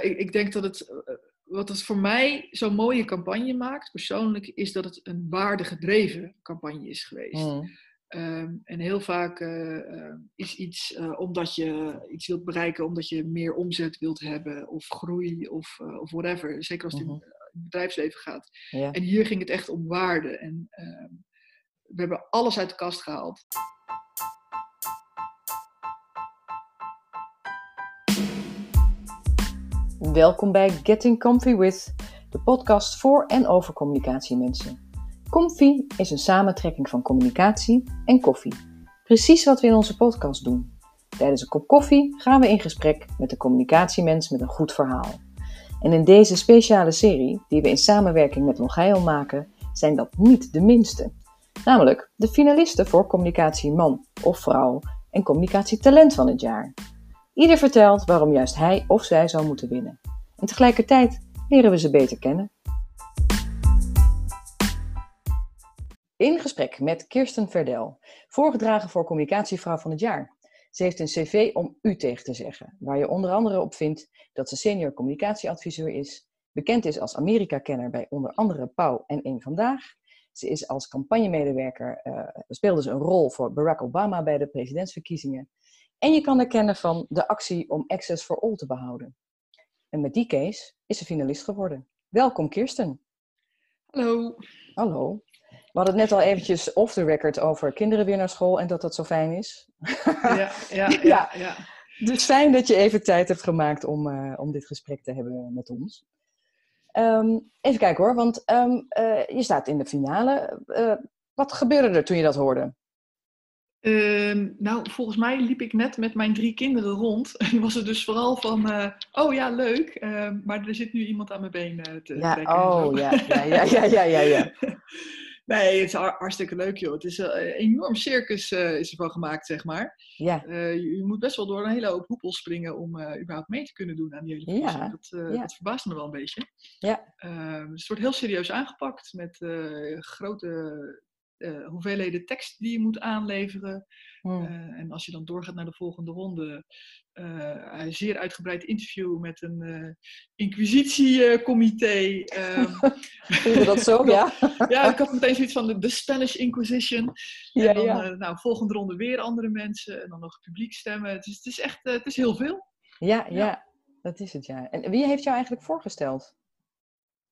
ik, ik denk dat het, eh, wat het voor mij zo'n mooie campagne maakt, persoonlijk, is dat het een waardegedreven campagne is geweest. Mm. Ehm, en heel vaak eh, eh, is iets eh, omdat je iets wilt bereiken, omdat je meer omzet wilt hebben, of groei, of, uh, of whatever. Zeker als het in Mhm. het bedrijfsleven gaat. Ja. En hier ging het echt om waarde. En ehm, we hebben alles uit de kast gehaald. Welkom bij Getting Comfy With, de podcast voor en over communicatiemensen. Comfy is een samentrekking van communicatie en koffie. Precies wat we in onze podcast doen. Tijdens een kop koffie gaan we in gesprek met een communicatiemens met een goed verhaal. En in deze speciale serie, die we in samenwerking met Longeil maken, zijn dat niet de minste. Namelijk de finalisten voor communicatie man of vrouw en communicatietalent van het jaar. Ieder vertelt waarom juist hij of zij zou moeten winnen. En tegelijkertijd leren we ze beter kennen. In gesprek met Kirsten Verdel, voorgedragen voor Communicatievrouw van het jaar. Ze heeft een cv om u tegen te zeggen, waar je onder andere op vindt dat ze senior communicatieadviseur is, bekend is als Amerika-kenner bij onder andere Pauw en Eén Vandaag. Ze is als campagnemedewerker, uh, speelde ze een rol voor Barack Obama bij de presidentsverkiezingen. En je kan er kennen van de actie om Access for All te behouden. En met die case is ze finalist geworden. Welkom Kirsten. Hallo. Hallo. We hadden het net al eventjes off the record over kinderen weer naar school en dat dat zo fijn is. Ja, ja, ja. ja. Dus fijn dat je even tijd hebt gemaakt om, uh, om dit gesprek te hebben met ons. Um, even kijken hoor, want um, uh, je staat in de finale. Uh, wat gebeurde er toen je dat hoorde? Uh, nou, volgens mij liep ik net met mijn drie kinderen rond. En was het dus vooral van, uh, oh ja, leuk, uh, maar er zit nu iemand aan mijn been te ja, trekken. Oh, ja, ja, ja, ja, ja, ja, ja. nee, het is hartstikke leuk, joh. Het is een enorm circus is ervan gemaakt, zeg maar. Ja. Je, je, moet best wel door een hele hoop hoepels springen om überhaupt mee te kunnen doen aan die hele. Ja, dat, ja. dat verbaast me wel een beetje. Ja. Ehm, dus het wordt heel serieus aangepakt met grote uh, hoeveelheden tekst die je moet aanleveren. Hmm. Uh, en als je dan doorgaat naar de volgende ronde, uh, een zeer uitgebreid interview met een inquisitiecomité. Vind je dat zo? ja. ja, ik had meteen zoiets van de, de Spanish Inquisition. Ja, en dan, ja. nou, volgende ronde weer andere mensen en dan nog publiek stemmen. Het is, het is echt, het is heel veel. Ja, ja, ja, dat is het ja. En wie heeft jou eigenlijk voorgesteld?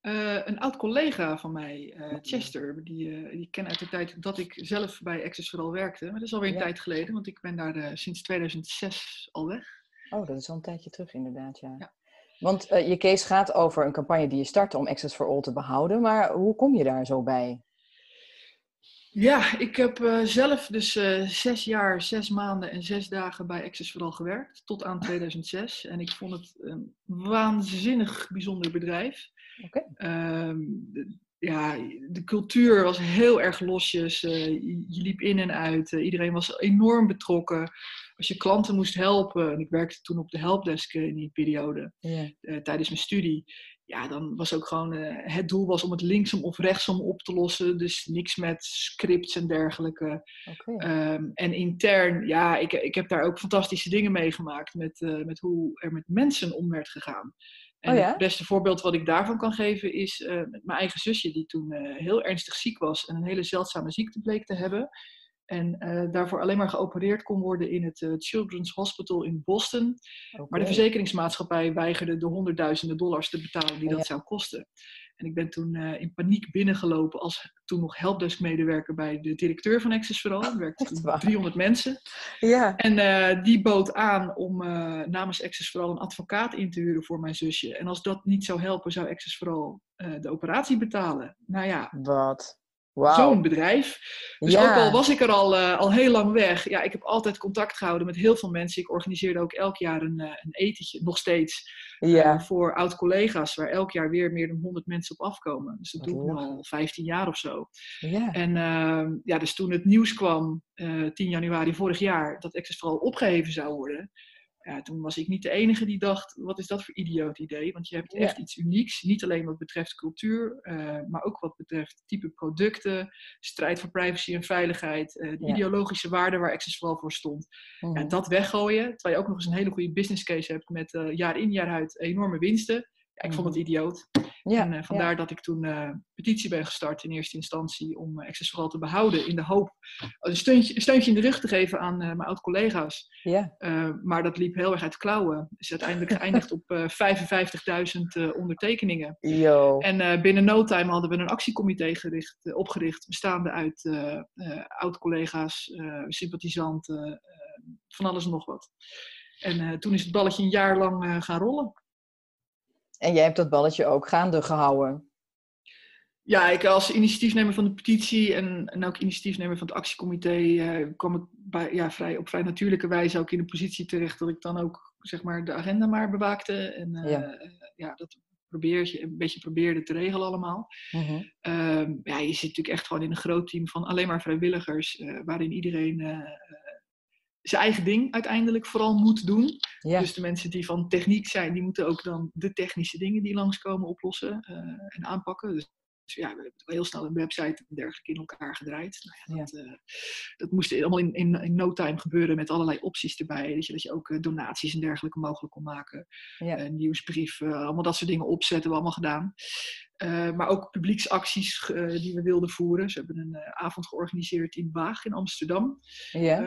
Uh, een oud collega van mij, uh, Chester, die, uh, die ken uit de tijd dat ik zelf bij Access vooral werkte. Maar dat is alweer een Ja. tijd geleden, want ik ben daar sinds 2006 al weg. Oh, dat is al een tijdje terug inderdaad, ja. Ja. Want je case gaat over een campagne die je startte om Access for All te behouden. Maar hoe kom je daar zo bij? Ja, ik heb zelf dus zes jaar, zes maanden en zes dagen bij Access vooral gewerkt. Tot aan 2006. En ik vond het een waanzinnig bijzonder bedrijf. Okay. Um, de, ja, de cultuur was heel erg losjes. Uh, je, liep in en uit. iedereen was enorm betrokken. Als je klanten moest helpen, en ik werkte toen op de helpdesk in die periode, yeah. tijdens mijn studie ja, dan was ook gewoon het doel was om het linksom of rechtsom op te lossen. Dus niks met scripts en dergelijke. Okay. Um, en intern, ja, ik, ik heb daar ook fantastische dingen meegemaakt met, met hoe er met mensen om werd gegaan. En oh, ja? het beste voorbeeld wat ik daarvan kan geven is uh, met mijn eigen zusje, die toen heel ernstig ziek was en een hele zeldzame ziekte bleek te hebben. En uh, daarvoor alleen maar geopereerd kon worden in het Children's Hospital in Boston. Okay. Maar de verzekeringsmaatschappij weigerde de honderdduizenden dollars te betalen die dat ja. zou kosten. En ik ben toen uh, in paniek binnengelopen als toen nog helpdesk-medewerker bij de directeur van Access Vooral. Er werkten toen 300 mensen. Ja. En die bood aan om namens Access Vooral een advocaat in te huren voor mijn zusje. En als dat niet zou helpen, zou Access Vooral de operatie betalen. Nou ja. Wat? Wow. Zo'n bedrijf. Dus ja. ook al was ik er al, uh, al heel lang weg. Ja, ik heb altijd contact gehouden met heel veel mensen. Ik organiseerde ook elk jaar een, uh, een etentje, nog steeds. Ja. Uh, voor oud-collega's, waar elk jaar weer meer dan 100 mensen op afkomen. Dus dat doe ik nu al 15 jaar of zo. Ja. En ehm, ja, dus toen het nieuws kwam, 10 januari vorig jaar, dat Access vooral opgeheven zou worden. Ja, toen was ik niet de enige die dacht, wat is dat voor idioot idee? Want je hebt echt iets unieks, niet alleen wat betreft cultuur, uh, maar ook wat betreft type producten, strijd voor privacy en veiligheid, uh, de ideologische waarden waar Access vooral voor stond. Mm. Ja, dat weggooien, terwijl je ook nog eens een hele goede business case hebt met uh, jaar in jaar uit enorme winsten. Ja, ik vond het mhm. idioot. Ja, en uh, vandaar dat ik toen uh, petitie ben gestart in eerste instantie om uh, Access vooral te behouden. In de hoop een steuntje, een steuntje in de rug te geven aan mijn oud-collega's. Ja. maar dat liep heel erg uit klauwen. Is uiteindelijk geëindigd op 55.000 ondertekeningen. Yo. En binnen no time hadden we een actiecomité gericht, opgericht. Bestaande uit oud-collega's, sympathisanten, van alles en nog wat. En toen is het balletje een jaar lang gaan rollen. En jij hebt dat balletje ook gaande gehouden. Ja, ik als initiatiefnemer van de petitie en, en ook initiatiefnemer van het actiecomité uh, kwam ik bij, ja, vrij, op vrij natuurlijke wijze ook in de positie terecht dat ik dan ook zeg maar, de agenda maar bewaakte. En uh, ja. ja. dat probeer je een beetje probeerde te regelen allemaal. Uh ja, je zit natuurlijk echt gewoon in een groot team van alleen maar vrijwilligers, uh, waarin iedereen zijn eigen ding uiteindelijk vooral moet doen. Dus de mensen die van techniek zijn, die moeten ook dan de technische dingen die langskomen oplossen uh, en aanpakken. Dus, dus ja, we hebben heel snel een website en dergelijke in elkaar gedraaid. Nou ja, dat, uh, dat, moest allemaal in, in, in, no time gebeuren met allerlei opties erbij. Dat je, dat je ook uh, donaties en dergelijke mogelijk kon maken. Nieuwsbrief, allemaal dat soort dingen opzetten we allemaal gedaan. Uh, maar ook publieksacties uh, die we wilden voeren. Ze hebben een uh, avond georganiseerd in Waag in Amsterdam. Ja.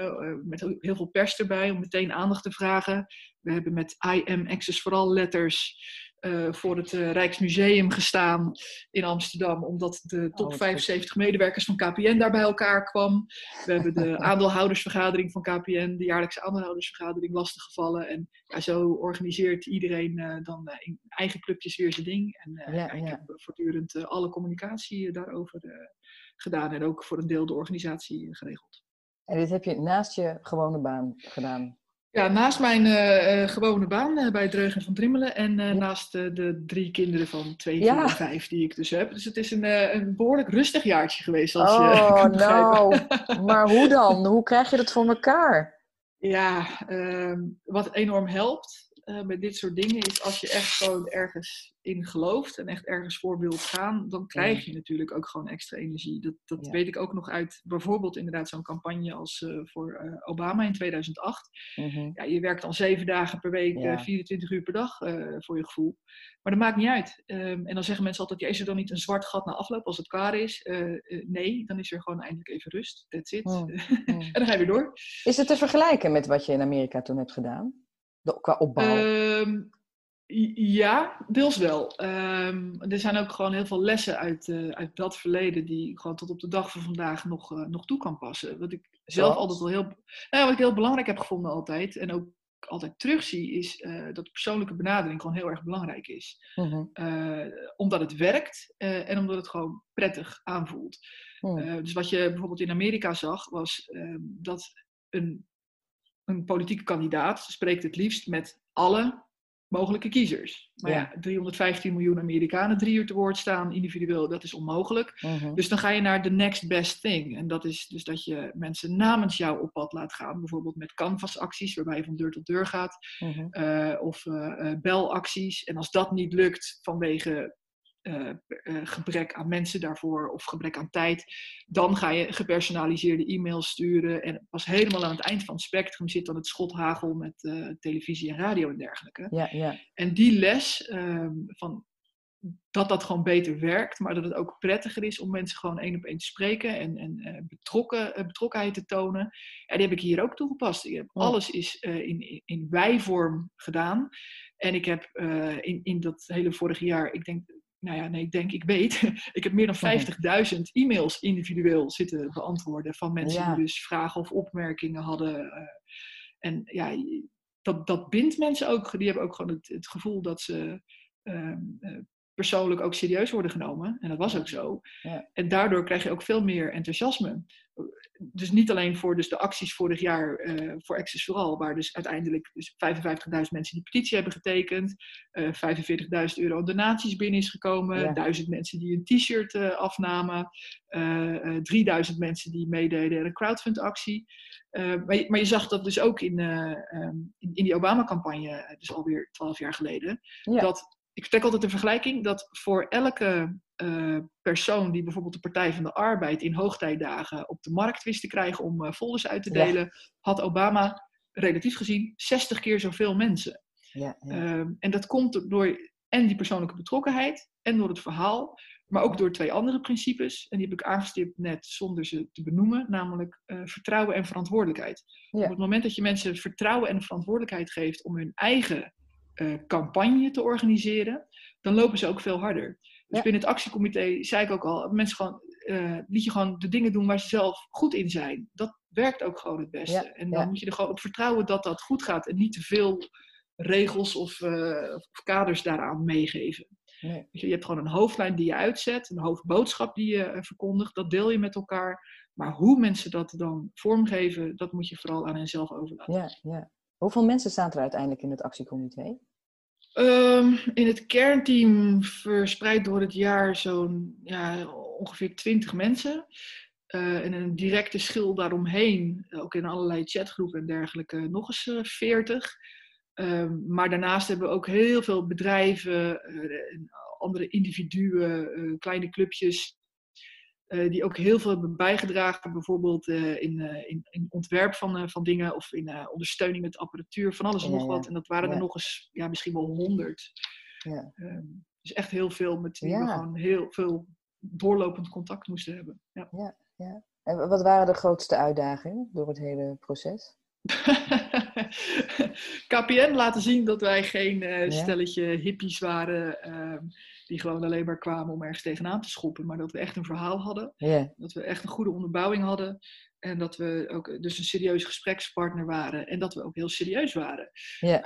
met heel veel pers erbij om meteen aandacht te vragen. We hebben met I am Access Vooral letters uh, voor het uh, Rijksmuseum gestaan in Amsterdam, omdat de oh, top 75 medewerkers van KPN daar bij elkaar kwam. We hebben de aandeelhoudersvergadering van KPN, de jaarlijkse aandeelhoudersvergadering, lastiggevallen. En ja, zo organiseert iedereen uh, dan in eigen clubjes weer zijn ding. En ja, ik heb voortdurend alle communicatie daarover gedaan en ook voor een deel de organisatie geregeld. En dit heb je naast je gewone baan gedaan? Ja, naast mijn uh, gewone baan uh, bij Dreugen van Drimmelen en uh, naast de drie kinderen van twee, vier en vijf die ik dus heb. Dus het is een, een behoorlijk rustig jaartje geweest. Als oh, je nou. maar hoe dan? Hoe krijg je dat voor elkaar? Ja, ehm, wat enorm helpt met dit soort dingen is als je echt gewoon ergens in gelooft en echt ergens voor wilt gaan, dan krijg je natuurlijk ook gewoon extra energie. Dat, dat weet ik ook nog uit bijvoorbeeld inderdaad zo'n campagne als uh, voor uh, Obama in 2008. Mm-hmm. ja, je werkt dan zeven dagen per week, ja. 24 uur per dag voor je gevoel. Maar dat maakt niet uit. Um, en dan zeggen mensen altijd, ja, is er dan niet een zwart gat na afloop als het klaar is? nee, dan is er gewoon eindelijk even rust. That's it. Mm. en dan ga je weer door. Is het te vergelijken met wat je in Amerika toen hebt gedaan? Qua opbouw? Um, ja, deels wel. Um, er zijn ook gewoon heel veel lessen uit, uh, uit dat verleden die ik gewoon tot op de dag van vandaag nog, uh, nog toe kan passen. Wat ik zelf altijd wel heel, nou, wat ik heel belangrijk heb gevonden altijd en ook altijd terugzie, is uh, dat persoonlijke benadering gewoon heel erg belangrijk is. Mm omdat het werkt en omdat het gewoon prettig aanvoelt. Mm. dus wat je bijvoorbeeld in Amerika zag, was ehm, dat een, een politieke kandidaat spreekt het liefst met alle mogelijke kiezers. Maar ja. 315 miljoen Amerikanen drie uur te woord staan individueel, dat is onmogelijk. Mhm. Dus dan ga je naar de next best thing. En dat is dus dat je mensen namens jou op pad laat gaan. Bijvoorbeeld met canvas-acties, waarbij je van deur tot deur gaat. Mhm. Eh, of uh, belacties. En als dat niet lukt vanwege uh, gebrek aan mensen daarvoor of gebrek aan tijd, dan ga je gepersonaliseerde e-mails sturen. En pas helemaal aan het eind van het spectrum zit dan het schothagel met uh, televisie en radio en dergelijke. Ja, ja. En die les ehm, van dat dat gewoon beter werkt, maar dat het ook prettiger is om mensen gewoon één op één te spreken en, en betrokken, betrokkenheid te tonen. Ja, die heb ik hier ook toegepast. Ik heb, Alles is in, in wij-vorm gedaan. En ik heb in, in dat hele vorige jaar, ik denk nou ja, nee, ik denk, ik weet, ik heb meer dan 50.000 e-mails individueel zitten beantwoorden van mensen die dus vragen of opmerkingen hadden. Eh, en ja, dat, dat bindt mensen ook. Die hebben ook gewoon het, het gevoel dat ze ehm, eh, persoonlijk ook serieus worden genomen. En dat was ook zo. Ja. En daardoor krijg je ook veel meer enthousiasme. Dus niet alleen voor dus de acties vorig jaar uh, voor Access Vooral, waar dus uiteindelijk dus 55.000 mensen die petitie hebben getekend, uh, 45.000 euro donaties binnen is gekomen, Ja. 1000 mensen die een t-shirt uh, afnamen, uh, 3000 mensen die meededen aan een crowdfundactie. Maar, je, maar, je, zag dat dus ook in, um, in, in, die Obama-campagne, dus alweer 12 jaar geleden, Ja. dat ik trek altijd de vergelijking dat voor elke uh, persoon die bijvoorbeeld de Partij van de Arbeid in hoogtijdagen op de markt wist te krijgen om uh, folders uit te delen, ja. had Obama relatief gezien 60 keer zoveel mensen. Ja, ja. Uh, en dat komt door en die persoonlijke betrokkenheid en door het verhaal, maar ook door twee andere principes. En die heb ik aangestipt net zonder ze te benoemen, namelijk uh, vertrouwen en verantwoordelijkheid. Op het moment dat je mensen vertrouwen en verantwoordelijkheid geeft om hun eigen uh, campagne te organiseren, dan lopen ze ook veel harder. Dus Ja. binnen het actiecomité zei ik ook al, mensen gewoon, uh, liet je gewoon de dingen doen waar ze zelf goed in zijn. Dat werkt ook gewoon het beste. Ja, En dan ja. moet je er gewoon op vertrouwen dat dat goed gaat en niet te veel regels of, uh, of kaders daaraan meegeven. Nee. Je, je hebt gewoon een hoofdlijn die je uitzet, een hoofdboodschap die je verkondigt, dat deel je met elkaar. Maar hoe mensen dat dan vormgeven, dat moet je vooral aan hen zelf overlaten. Ja, ja. Hoeveel mensen staan er uiteindelijk in het actiecomité? Um, in het kernteam verspreid door het jaar zo'n ja, ongeveer 20 mensen. Uh, en een directe schil daaromheen, ook in allerlei chatgroepen en dergelijke, nog eens uh, 40. Um, maar daarnaast hebben we ook heel veel bedrijven, uh, andere individuen, kleine clubjes, die ook heel veel hebben bijgedragen, bijvoorbeeld uh, in, in, in, ontwerp van, van dingen of in ondersteuning met apparatuur, van alles en Ja, nog wat. En dat waren Ja. er nog eens, ja, misschien wel honderd. Ja. Um, dus echt heel veel met wie we gewoon heel veel doorlopend contact moesten hebben. Ja. Ja, ja. En wat waren de grootste uitdagingen door het hele proces? KPN laten zien dat wij geen uh, stelletje hippies waren um, die gewoon alleen maar kwamen om ergens tegenaan te schoppen, maar dat we echt een verhaal hadden, dat we echt een goede onderbouwing hadden en dat we ook dus een serieus gesprekspartner waren en dat we ook heel serieus waren.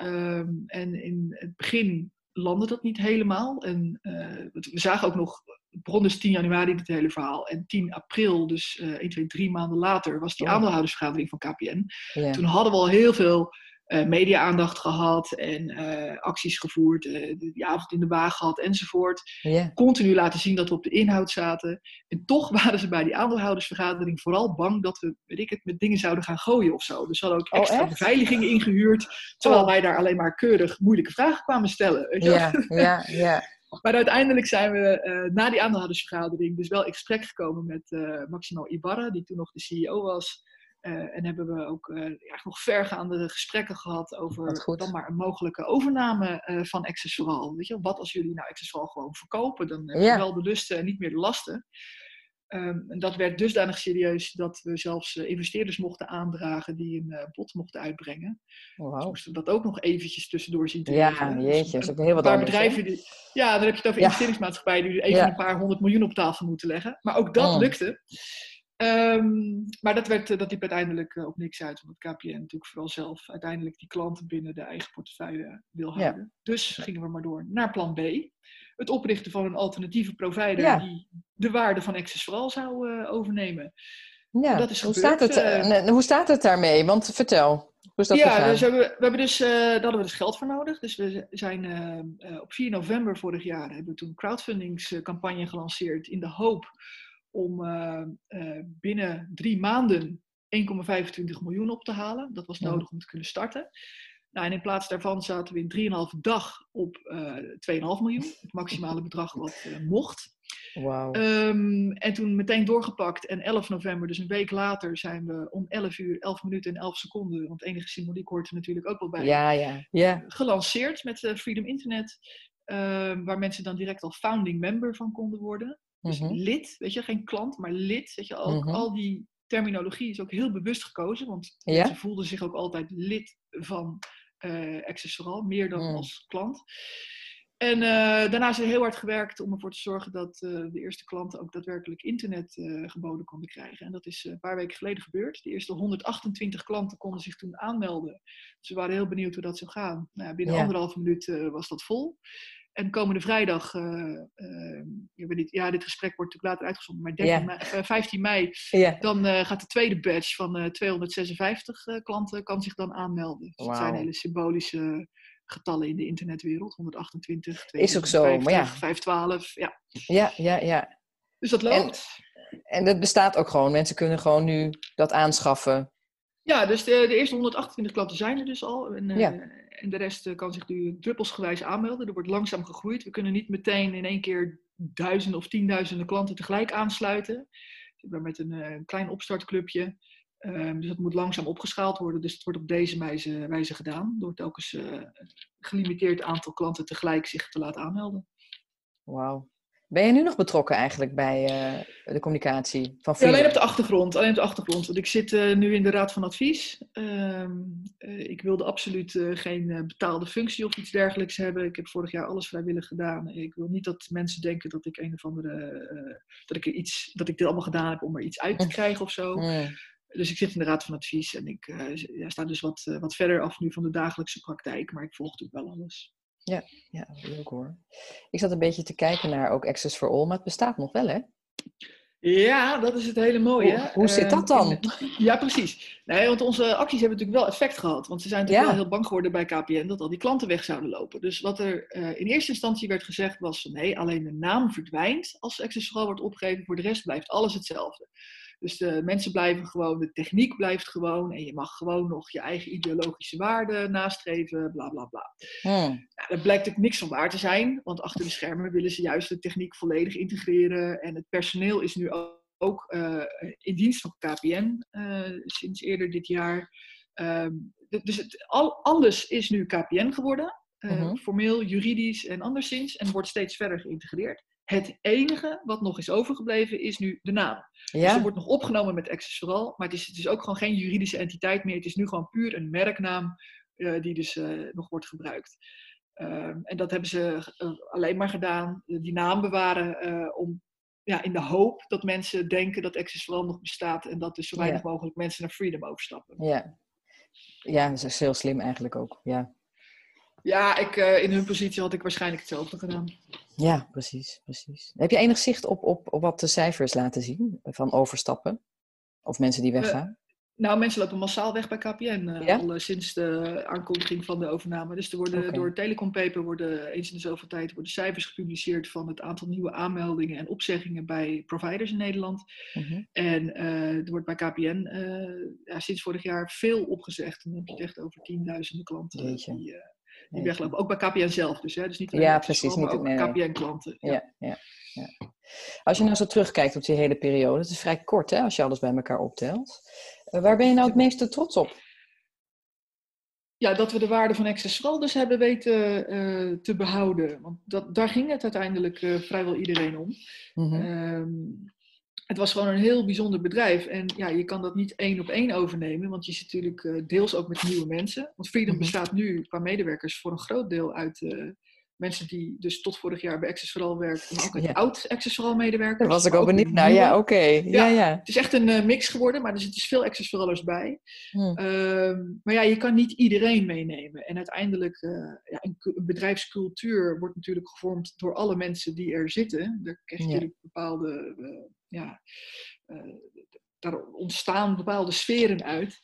Um, en in het begin landde dat niet helemaal en uh, we zagen ook nog het begon dus 10 januari dit hele verhaal. En 10 april, dus uh, 1, 2, 3 maanden later, was die Oh. aandeelhoudersvergadering van KPN. Toen hadden we al heel veel uh, media-aandacht gehad en uh, acties gevoerd, uh, die avond in de wagen gehad enzovoort. Continu laten zien dat we op de inhoud zaten. En toch waren ze bij die aandeelhoudersvergadering vooral bang dat we, weet ik het, met dingen zouden gaan gooien of zo. Dus ze hadden ook Oh, extra beveiliging ingehuurd, terwijl Oh. wij daar alleen maar keurig moeilijke vragen kwamen stellen. Ja, ja, ja. Maar uiteindelijk zijn we uh, na die aandeelhoudersvergadering dus wel in gesprek gekomen met uh, Maximo Ibarra, die toen nog de CEO was. Uh, en hebben we ook ja, nog vergaande gesprekken gehad over dan maar een mogelijke overname van Access Vooral. Weet je, wat als jullie nou Access Vooral gewoon verkopen? Dan heb je wel de lusten en niet meer de lasten. Um, en dat werd dusdanig serieus dat we zelfs uh, investeerders mochten aandragen die een uh, bod mochten uitbrengen. Dus Wow. moesten we dat ook nog eventjes tussendoor zien te Ja, regelen. jeetje, Dus dat is een ook heel wat anders, bedrijven die, ja, dan heb je het over Ja. investeringsmaatschappijen die even Ja. een paar honderd miljoen op tafel moeten leggen. Maar ook dat Mm. lukte. Ehm, maar dat, werd, eh, dat liep uiteindelijk eh, op niks uit, omdat KPN natuurlijk vooral zelf uiteindelijk die klanten binnen de eigen portefeuille wil Ja. houden. Dus gingen we maar door naar plan B. Het oprichten van een alternatieve provider Ja. die de waarde van Access vooral zou eh, overnemen. Ja, dat is hoe, gebeurd, staat het, hoe staat het daarmee? Want vertel, hoe is dat ja, dus we hebben, we hebben dus, eh, daar hadden we dus geld voor nodig. Dus we zijn op 4 november vorig jaar hebben we toen een crowdfundingscampagne gelanceerd in de hoop om eh, eh, binnen drie maanden 1,25 miljoen op te halen. Dat was nodig om te kunnen starten. Nou, en in plaats daarvan zaten we in 3,5 dag op eh 2,5 miljoen. Het maximale bedrag wat eh, mocht. Wauw. Ehm, en toen meteen doorgepakt. En 11 november, dus een week later, zijn we om 11 uur, 11 minuten en 11 seconden, want enige symboliek hoort er natuurlijk ook wel bij, ja, ja, ja. gelanceerd met Freedom Internet. ehm, waar mensen dan direct al founding member van konden worden. Dus Mhm. lid, weet je, geen klant, maar lid. Weet je, ook, Mhm. al die terminologie is ook heel bewust gekozen, want Ja? mensen voelden zich ook altijd lid van eh Access Vooral, meer dan Mm. als klant. En eh, daarna is er heel hard gewerkt om ervoor te zorgen dat eh, de eerste klanten ook daadwerkelijk internet eh, geboden konden krijgen. En dat is eh, een paar weken geleden gebeurd. De eerste 128 klanten konden zich toen aanmelden. Ze waren heel benieuwd hoe dat zou gaan. Nou, binnen Ja. anderhalf minuut eh, was dat vol. En komende vrijdag, uh, uh, ja, dit gesprek wordt natuurlijk later uitgezonden, maar 13 mei, 15 mei, dan gaat de tweede batch van 256 klanten kan zich dan aanmelden. Dus wow. zijn hele symbolische getallen in de internetwereld. 128, 250, Is ook zo, maar ja. 512, ja. Ja, ja, ja. Dus dat loopt. En, en dat bestaat ook gewoon. Mensen kunnen gewoon nu dat aanschaffen. Ja, dus de, de eerste 128 klanten zijn er dus al. En, ja. En de rest eh, kan zich nu druppelsgewijs aanmelden. Er wordt langzaam gegroeid. We kunnen niet meteen in één keer duizenden of tienduizenden klanten tegelijk aansluiten. We met een, een eh, klein opstartclubje. Um, dus dat moet langzaam opgeschaald worden. Dus het wordt op deze wijze, wijze gedaan. Door telkens uh, een gelimiteerd aantal klanten tegelijk zich te laten aanmelden. Wauw. Ben je nu nog betrokken eigenlijk bij uh, de communicatie van ja, alleen op de achtergrond. Alleen op de achtergrond. Want ik zit uh, nu in de raad van advies. Uh, ik wilde absoluut geen betaalde functie of iets dergelijks hebben. Ik heb vorig jaar alles vrijwillig gedaan. Ik wil niet dat mensen denken dat ik een of andere dat ik er iets dat ik dit allemaal gedaan heb om er iets uit te krijgen of zo. Dus ik zit in de raad van advies en ik ja, sta dus wat, wat verder af nu van de dagelijkse praktijk, maar ik volg natuurlijk wel alles. Ja, ja, leuk hoor. Ik zat een beetje te kijken naar ook Access for All, maar het bestaat nog wel, hè? Ja, dat is het hele mooie. Hoe, hoe zit dat dan? ja, precies. Nee, want onze acties hebben natuurlijk wel effect gehad. Want ze zijn natuurlijk wel heel bang geworden bij KPN dat al die klanten weg zouden lopen. Dus wat er uh, in eerste instantie werd gezegd was: nee, alleen de naam verdwijnt als Access for All wordt opgegeven. Voor de rest blijft alles hetzelfde. Dus de mensen blijven gewoon, de techniek blijft gewoon en je mag gewoon nog je eigen ideologische waarden nastreven, bla bla bla. Hmm. Ja, dat blijkt ook niks van waar te zijn, want achter de schermen willen ze juist de techniek volledig integreren en het personeel is nu ook, uh, in dienst van KPN uh, eh, sinds eerder dit jaar. Uh, dus het, al, alles is nu KPN geworden, uh, formeel, juridisch en anderszins, en wordt steeds verder geïntegreerd. Het enige wat nog is overgebleven is nu de naam. Ja. Dus er wordt nog opgenomen met Access Vooral, maar het is, het is ook gewoon geen juridische entiteit meer. Het is nu gewoon puur een merknaam uh, die dus uh, nog wordt gebruikt. Uh, en dat hebben ze eh, alleen maar gedaan, die naam bewaren, om, ja, in de hoop dat mensen denken dat Access Vooral nog bestaat en dat dus zo weinig ja. mogelijk mensen naar Freedom overstappen. Ja. ja, dat is heel slim eigenlijk ook. Ja. Ja, ik, in hun positie had ik waarschijnlijk hetzelfde gedaan. Ja, precies, precies. Heb je enig zicht op, op, op wat de cijfers laten zien van overstappen? Of mensen die weggaan? Uh, nou, mensen lopen massaal weg bij KPN, uh, ja? al sinds de aankondiging van de overname. Dus er worden okay. door Telecom Paper worden eens in de zoveel tijd worden cijfers gepubliceerd van het aantal nieuwe aanmeldingen en opzeggingen bij providers in Nederland. -huh. En er wordt bij KPN ja, sinds vorig jaar veel opgezegd. Dan heb je het echt over tienduizenden klanten Jeetje. die die weglopen. Ook bij KPN zelf dus. Hè? dus niet ja, precies. Niet nee, KPN-klanten. Ja. Ja, ja, Als je nou zo terugkijkt op die hele periode, het is vrij kort hè, als je alles bij elkaar optelt. Uh, waar ben je nou het meeste trots op? Ja, dat we de waarde van Access dus hebben weten uh, te behouden. Want dat, daar ging het uiteindelijk uh, vrijwel iedereen om. Mm -hmm. um, het was gewoon een heel bijzonder bedrijf. En ja, je kan dat niet één op één overnemen, want je zit natuurlijk uh, deels ook met nieuwe mensen. Want Freedom -hmm. bestaat nu qua medewerkers voor een groot deel uit uh, mensen die dus tot vorig jaar bij Access Vooral werken. En ook ja. oud Access Vooral medewerkers. Daar was ik ook benieuwd naar. Ja, oké. Okay. Ja, ja, ja, Het is echt een uh, mix geworden, maar er zitten dus veel Access Voorallers bij. Hmm. Um, maar ja, je kan niet iedereen meenemen. En uiteindelijk, ja, een, een, bedrijfscultuur wordt natuurlijk gevormd door alle mensen die er zitten. Daar krijg je natuurlijk bepaalde ja, uh, daar ontstaan bepaalde sferen uit.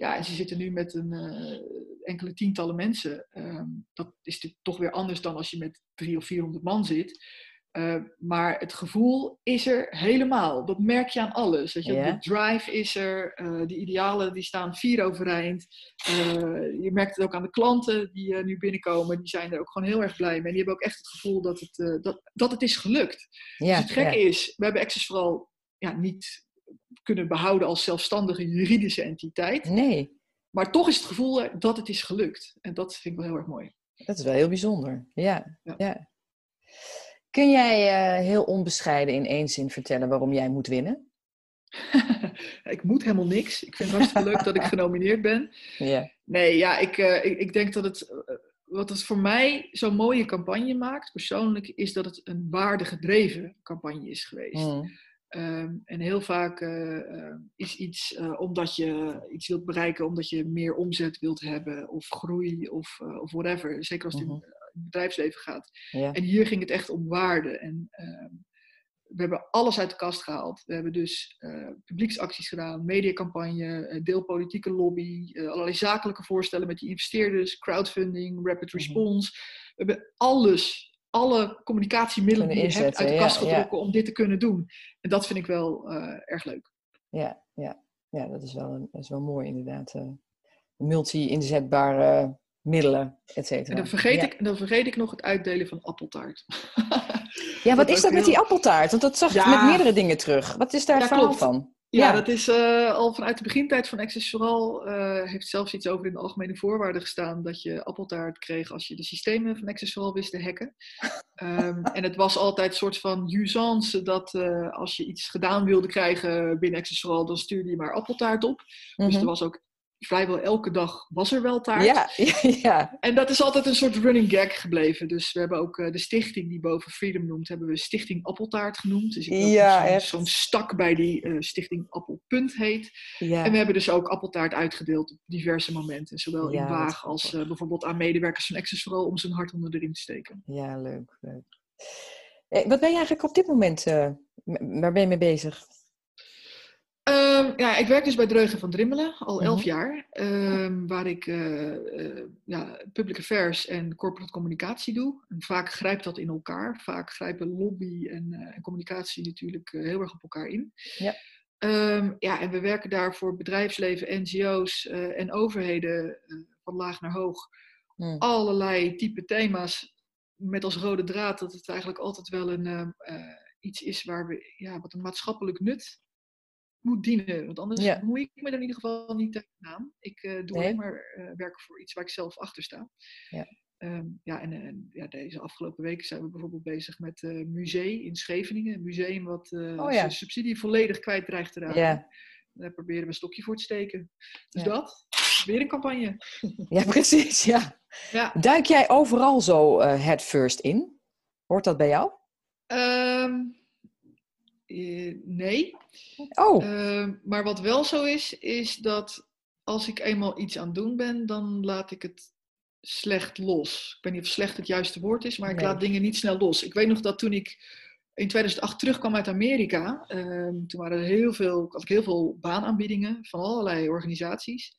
Ja, en ze zitten nu met een uh, enkele tientallen mensen. Uh, dat is natuurlijk toch weer anders dan als je met drie of vierhonderd man zit. Uh, maar het gevoel is er helemaal. Dat merk je aan alles. Dat je. De drive is er. Uh, de idealen die staan vier overeind. Uh, je merkt het ook aan de klanten die nu binnenkomen. Die zijn er ook gewoon heel erg blij mee. En die hebben ook echt het gevoel dat het, dat, dat het is gelukt. Ja, dus het gekke is, we hebben Access vooral ja, niet kunnen behouden als zelfstandige juridische entiteit. Nee. Maar toch is het gevoel dat het is gelukt. En dat vind ik wel heel erg mooi. Dat is wel heel bijzonder. ja. ja. Kun jij uh, heel onbescheiden in één zin vertellen waarom jij moet winnen? ik moet helemaal niks. Ik vind het hartstikke leuk dat ik genomineerd ben. Yeah. Nee, ja, ik, uh, ik, ik, denk dat het. Uh, wat het voor mij zo'n mooie campagne maakt, persoonlijk, is dat het een waardegedreven campagne is geweest. Mm. Um, en heel vaak uh, is iets uh, omdat je iets wilt bereiken, omdat je meer omzet wilt hebben, of groei, of, of whatever. Zeker als het in, het bedrijfsleven gaat. Ja. En hier ging het echt om waarde. En ehm, we hebben alles uit de kast gehaald. We hebben dus eh, publieksacties gedaan, mediacampagne, eh, deelpolitieke lobby, eh, allerlei zakelijke voorstellen met die investeerders, crowdfunding, rapid response. We hebben alles, alle communicatiemiddelen die je hebt uit de kast getrokken om dit te kunnen doen. En dat vind ik wel eh, erg leuk. Ja, ja. ja dat, is wel, een- dat is wel mooi inderdaad. eh, Multi-inzetbare middelen, et cetera. En dan vergeet, ja. ik, dan vergeet ik nog het uitdelen van appeltaart. Ja, wat dat is dat met die appeltaart? Want dat zag ik Ja. met meerdere dingen terug. Wat is daar Ja, van? Ja, Ja. dat is eh, al vanuit de begintijd van Access Vooral. eh, heeft zelfs iets over in de algemene voorwaarden gestaan dat je appeltaart kreeg als je de systemen van Access Vooral wist te hacken. Ehm, en het was altijd een soort van usance dat eh, als je iets gedaan wilde krijgen binnen Access Vooral, dan stuurde je maar appeltaart op. Dus Mhm. er was ook vrijwel elke dag was er wel taart. ja, ja. En dat is altijd een soort running gag gebleven. Dus we hebben ook eh, de stichting die boven Freedom noemt, hebben we Stichting Appeltaart genoemd. Dus ik Ja, zo'n- stak bij die eh, Stichting Appelpunt heet. ja. En we hebben dus ook appeltaart uitgedeeld op diverse momenten. Zowel Ja, in Waag als eh, bijvoorbeeld aan medewerkers van Access vooral om zijn hart onder de riem te steken. Ja, leuk, leuk. Eh, wat ben je eigenlijk op dit moment, waar ben je mee bezig? Ehm, ja, ik werk dus bij Dreugen van Drimmelen al elf Mhm. jaar. ehm, waar ik eh, ja, public affairs en corporate communicatie doe. En vaak grijpt dat in elkaar. Vaak grijpen lobby en, eh, en communicatie natuurlijk heel erg op elkaar in. Ja. Ehm, ja, en we werken daar voor bedrijfsleven, NGO's en overheden van laag naar hoog. Hm. Allerlei type thema's met als rode draad dat het eigenlijk altijd wel een, iets is waar we, ja, wat een maatschappelijk nut moet dienen. Want anders Ja. ik me er in ieder geval niet tegenaan. Ik eh, doe Nee. alleen maar eh, werken voor iets waar ik zelf achter sta. Ja. Ehm, ja, en, en ja, deze afgelopen weken zijn we bijvoorbeeld bezig met het museum in Scheveningen. Een museum wat eh, Oh ja. zijn subsidie volledig kwijt dreigt te raken. Ja. Daar proberen we een stokje voor te steken. Dus dat, weer een campagne. ja, precies, ja. Ja. Duik jij overal zo eh head first in? Hoort dat bij jou? Ehm, eh, nee. Oh, Ehm, maar wat wel zo is, is dat als ik eenmaal iets aan het doen ben, dan laat ik het slecht los. Ik weet niet of slecht het juiste woord is, maar ik laat dingen niet snel los. Ik weet nog dat toen ik in 2008 terugkwam uit Amerika, ehm, toen waren er heel veel, had ik heel veel baanaanbiedingen van allerlei organisaties.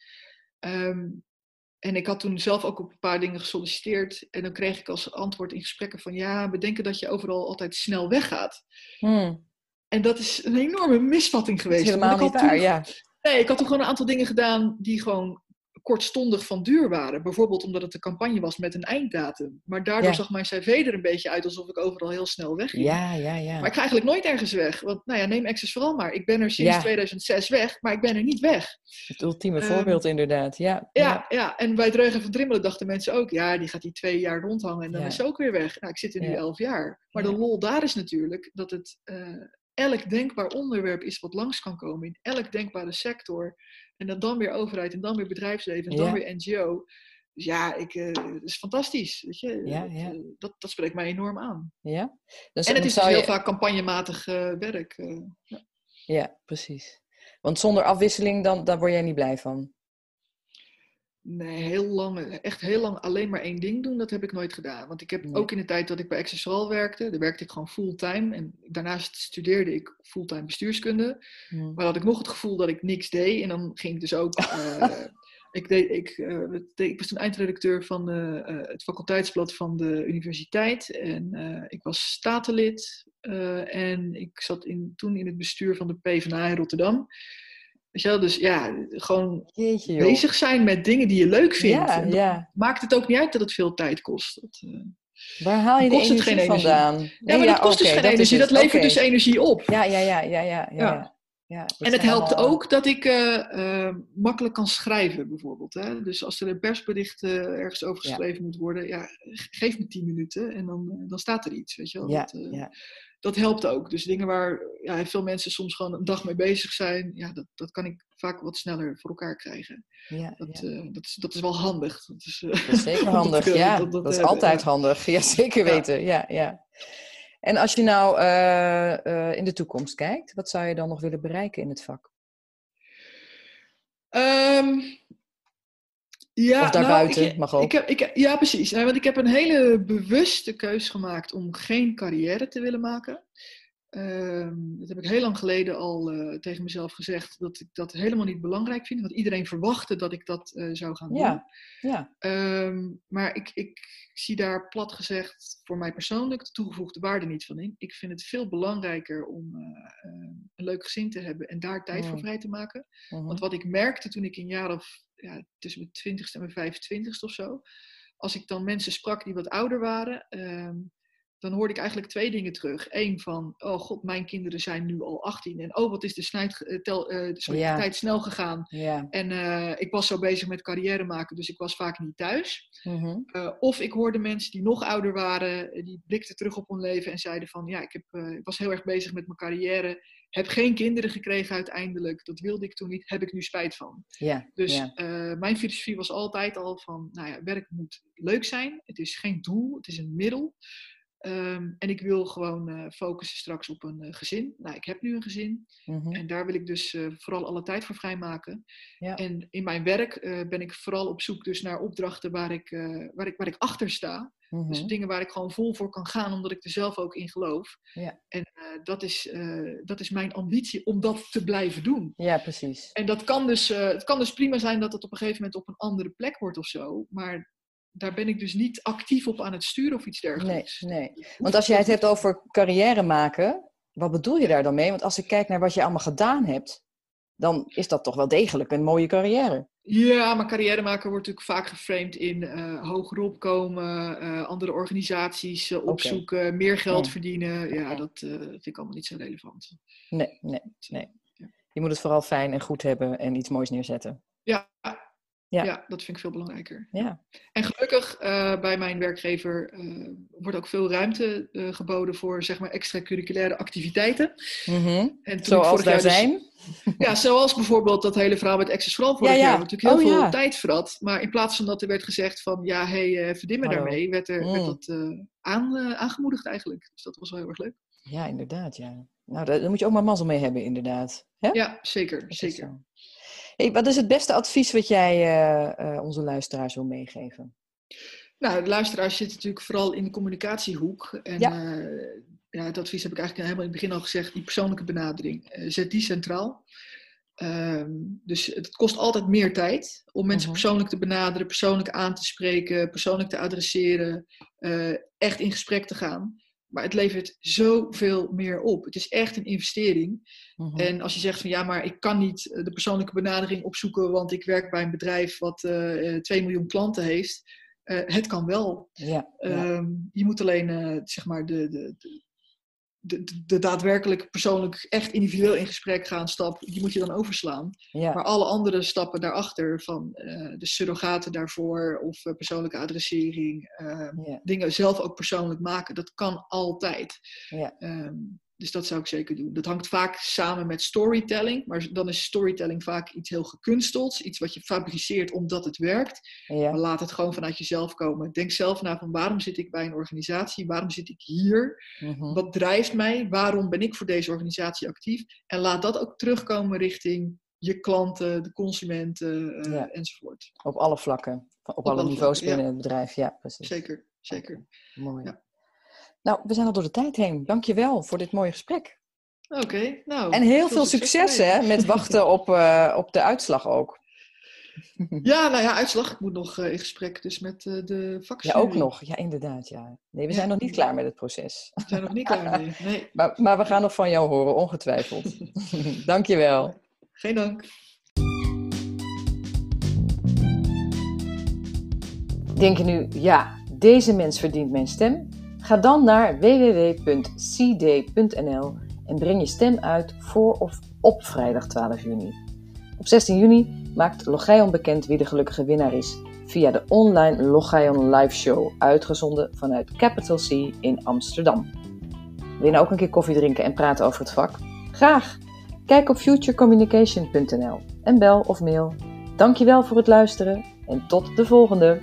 Ehm, en ik had toen zelf ook op een paar dingen gesolliciteerd. En dan kreeg ik als antwoord in gesprekken van ja, we denken dat je overal altijd snel weggaat. hm, En dat is een enorme misvatting geweest. helemaal niet waar, toen- ja. Nee, ik had toen gewoon een aantal dingen gedaan die gewoon kortstondig van duur waren. Bijvoorbeeld omdat het een campagne was met een einddatum. Maar daardoor Ja. zag mijn cv er een beetje uit alsof ik overal heel snel wegging. Ja, ja, ja. Maar ik ga eigenlijk nooit ergens weg. Want nou ja, neem Access vooral maar. Ik ben er sinds Ja. 2006 weg, maar ik ben er niet weg. Het ultieme Ehm, voorbeeld inderdaad, ja. Ja, ja. en bij Dreugen van Drimmelen dachten mensen ook... ja, die gaat die twee jaar rondhangen en dan is ze ook weer weg. Nou, ik zit er nu elf jaar. Maar de lol daar is natuurlijk dat het... eh, elk denkbaar onderwerp is wat langs kan komen in elk denkbare sector. En dat dan weer overheid en dan weer bedrijfsleven en dan Ja. weer NGO. Dus ja, ik, eh, het is fantastisch. Weet je? Ja, dat, ja. eh, dat, dat spreekt mij enorm aan. ja? Dus en het dan is dus heel je- vaak campagnematig eh, werk. eh. Ja, precies. Want zonder afwisseling, dan, dan word jij niet blij van. Nee, heel lang, echt heel lang alleen maar één ding doen, dat heb ik nooit gedaan. Want ik heb Nee. ook in de tijd dat ik bij Accessoral werkte, daar werkte ik gewoon fulltime. En daarnaast studeerde ik fulltime bestuurskunde. Hm. Maar had ik nog het gevoel dat ik niks deed. En dan ging ik dus ook. eh, ik, deed, ik, eh, ik was toen eindredacteur van eh, het faculteitsblad van de universiteit. En ik was statenlid. en ik zat in, toen in het bestuur van de PvdA in Rotterdam. Weet je wel, dus ja, gewoon Jeetje, bezig zijn met dingen die je leuk vindt. Ja, ja. maakt het ook niet uit dat het veel tijd kost. Dat, eh, Waar haal je de kost het energie geen energie. vandaan? ja, Nee, maar dat kost dus geen energie. Dat levert dus energie op. Ja, ja, ja, ja, ja. ja, Ja. En het helpt allemaal- ook dat ik eh, eh, makkelijk kan schrijven, bijvoorbeeld. Hè? Dus als er een persbericht ergens over geschreven moet worden, ja, ge- geef me tien minuten en dan, dan staat er iets. Weet je wel? Dat, ja. Dat helpt ook. Dus dingen waar ja, veel mensen soms gewoon een dag mee bezig zijn, ja, dat, dat kan ik vaak wat sneller voor elkaar krijgen. Ja, Dat, ja. eh, dat, is, dat is wel handig. Dat is, eh, Dat is zeker dat, handig, eh, ja. dat- Dat, dat is hebben, altijd handig. Ja, zeker weten. Ja, ja. En als je nou eh, eh, in de toekomst kijkt, wat zou je dan nog willen bereiken in het vak? Ehm, Ja, of daarbuiten, nou, ik, mag ook. Ik heb, ik, ja, precies. Want ik heb een hele bewuste keus gemaakt om geen carrière te willen maken. Ehm, dat heb ik heel lang geleden al uh, tegen mezelf gezegd, dat ik dat helemaal niet belangrijk vind. Want iedereen verwachtte dat ik dat uh, zou gaan doen. Ja, ja. Um, maar ik, ik zie daar plat gezegd voor mij persoonlijk de toegevoegde waarde niet van in. Ik vind het veel belangrijker om uh, een leuk gezin te hebben en daar tijd Mm. voor vrij te maken. Want wat ik merkte toen ik in jaar of ja, tussen mijn twintigste en mijn vijfentwintigste of zo, als ik dan mensen sprak die wat ouder waren, ehm, dan hoorde ik eigenlijk twee dingen terug. Eén van, oh god, mijn kinderen zijn nu al 18 en oh wat is de, snijd, eh, tel, eh, sorry, de tijd snel gegaan. En eh, ik was zo bezig met carrière maken, dus ik was vaak niet thuis. Mhm. Of ik hoorde mensen die nog ouder waren, die blikten terug op hun leven en zeiden van, ja, ik, heb, ik was heel erg bezig met mijn carrière, heb geen kinderen gekregen uiteindelijk, dat wilde ik toen niet, heb ik nu spijt van. Dus mijn filosofie was altijd al van, nou ja, werk moet leuk zijn. Het is geen doel, het is een middel. Ehm, en ik wil gewoon eh, focussen straks op een eh, gezin. Nou, ik heb nu een gezin. Mhm. En daar wil ik dus eh, vooral alle tijd voor vrijmaken. Ja. En in mijn werk ben ik vooral op zoek dus naar opdrachten waar ik, waar ik, waar ik achter sta. Mhm. Dus dingen waar ik gewoon vol voor kan gaan, omdat ik er zelf ook in geloof. Ja. En dat, is, dat is mijn ambitie om dat te blijven doen. ja, precies. En dat kan dus, het kan dus prima zijn dat het op een gegeven moment op een andere plek wordt of zo. Maar daar ben ik dus niet actief op aan het sturen of iets Nee, dergelijks. nee. Want als jij het hebt over carrière maken, wat bedoel je daar dan mee? Want als ik kijk naar wat je allemaal gedaan hebt, dan is dat toch wel degelijk een mooie carrière. Ja, maar carrière maken wordt natuurlijk vaak geframed in eh hoger opkomen, eh, andere organisaties eh, opzoeken, meer geld Ja. verdienen. Ja, dat vind ik allemaal niet zo relevant. Nee, nee, nee. Ja. Je moet het vooral fijn en goed hebben en iets moois neerzetten. Ja, Ja. ja. dat vind ik veel belangrijker. Ja. En gelukkig eh, bij mijn werkgever eh, wordt ook veel ruimte eh, geboden voor zeg maar extracurriculaire activiteiten. En ik Zoals daar dus- zijn. Ja, ja, bijvoorbeeld dat hele verhaal met Access vooral vorig Ja, ja. jaar. Natuurlijk heel Oh, veel tijd verrat. Maar in plaats van dat er werd gezegd van ja, hé, hey, verdien me daarmee, werd, er, werd Mm. dat aan, aangemoedigd eigenlijk. Dus dat was wel heel erg leuk. Ja, inderdaad, ja. Nou, daar, daar moet je ook maar mazzel mee hebben, inderdaad. Hè? Ja, zeker. Zeker. Hey, wat is het beste advies wat jij eh, eh, onze luisteraars wil meegeven? Nou, de luisteraars zitten natuurlijk vooral in de communicatiehoek. En Ja. ja. ja, het advies heb ik eigenlijk helemaal in het begin al gezegd. Die persoonlijke benadering. eh, zet die centraal. Ehm, dus het kost altijd meer tijd om mensen Mhm. persoonlijk te benaderen, persoonlijk aan te spreken, persoonlijk te adresseren, eh, echt in gesprek te gaan. Maar het levert zoveel meer op. Het is echt een investering. Mhm. En als je zegt van ja, maar ik kan niet eh, de persoonlijke benadering opzoeken, want ik werk bij een bedrijf wat eh, eh, 2 miljoen klanten heeft. Eh, het kan wel. Ja, ja. Ehm, je moet alleen eh, zeg maar de, de, de, de, daadwerkelijk persoonlijk echt individueel in gesprek gaan stap, die moet je dan overslaan. ja. Maar alle andere stappen daarachter, van eh, de surrogaten daarvoor of eh, persoonlijke adressering, ehm, ja. dingen zelf ook persoonlijk maken, dat kan altijd. Ja. Ehm, dus dat zou ik zeker doen. Dat hangt vaak samen met storytelling, maar dan is storytelling vaak iets heel gekunsteld, iets wat je fabriceert omdat het werkt. Maar laat het gewoon vanuit jezelf komen. Denk zelf na van waarom zit ik bij een organisatie, waarom zit ik hier, Mhm. wat drijft mij, waarom ben ik voor deze organisatie actief en laat dat ook terugkomen richting je klanten, de consumenten eh, Ja. enzovoort. Op alle vlakken, op, alle alle niveaus vlakken, ja. binnen het bedrijf. Ja, precies. Zeker, zeker. Mooi. Ja. Nou, we zijn al door de tijd heen. Dankjewel voor dit mooie gesprek. Oké, nou. En heel veel succes hè, met wachten op, eh, op de uitslag ook. Ja, nou ja, uitslag. Ik moet nog eh, in gesprek dus met eh, de Ja, vakjury. ook nog. Ja, inderdaad. Ja. Nee, we Ja. zijn nog niet klaar met het proces. We zijn nog niet klaar mee. Nee, Maar, maar we gaan nog van jou horen, ongetwijfeld. Dankjewel. geen dank. Denk je nu, ja, deze mens verdient mijn stem? Ga dan naar www.cd.nl en breng je stem uit voor of op vrijdag 12 juni. Op 16 juni maakt Logion bekend wie de gelukkige winnaar is via de online Logion Live Show, uitgezonden vanuit Capital C in Amsterdam. Wil je ook een keer koffie drinken en praten over het vak? Graag! Kijk op futurecommunication.nl en bel of mail. Dankjewel voor het luisteren en tot de volgende!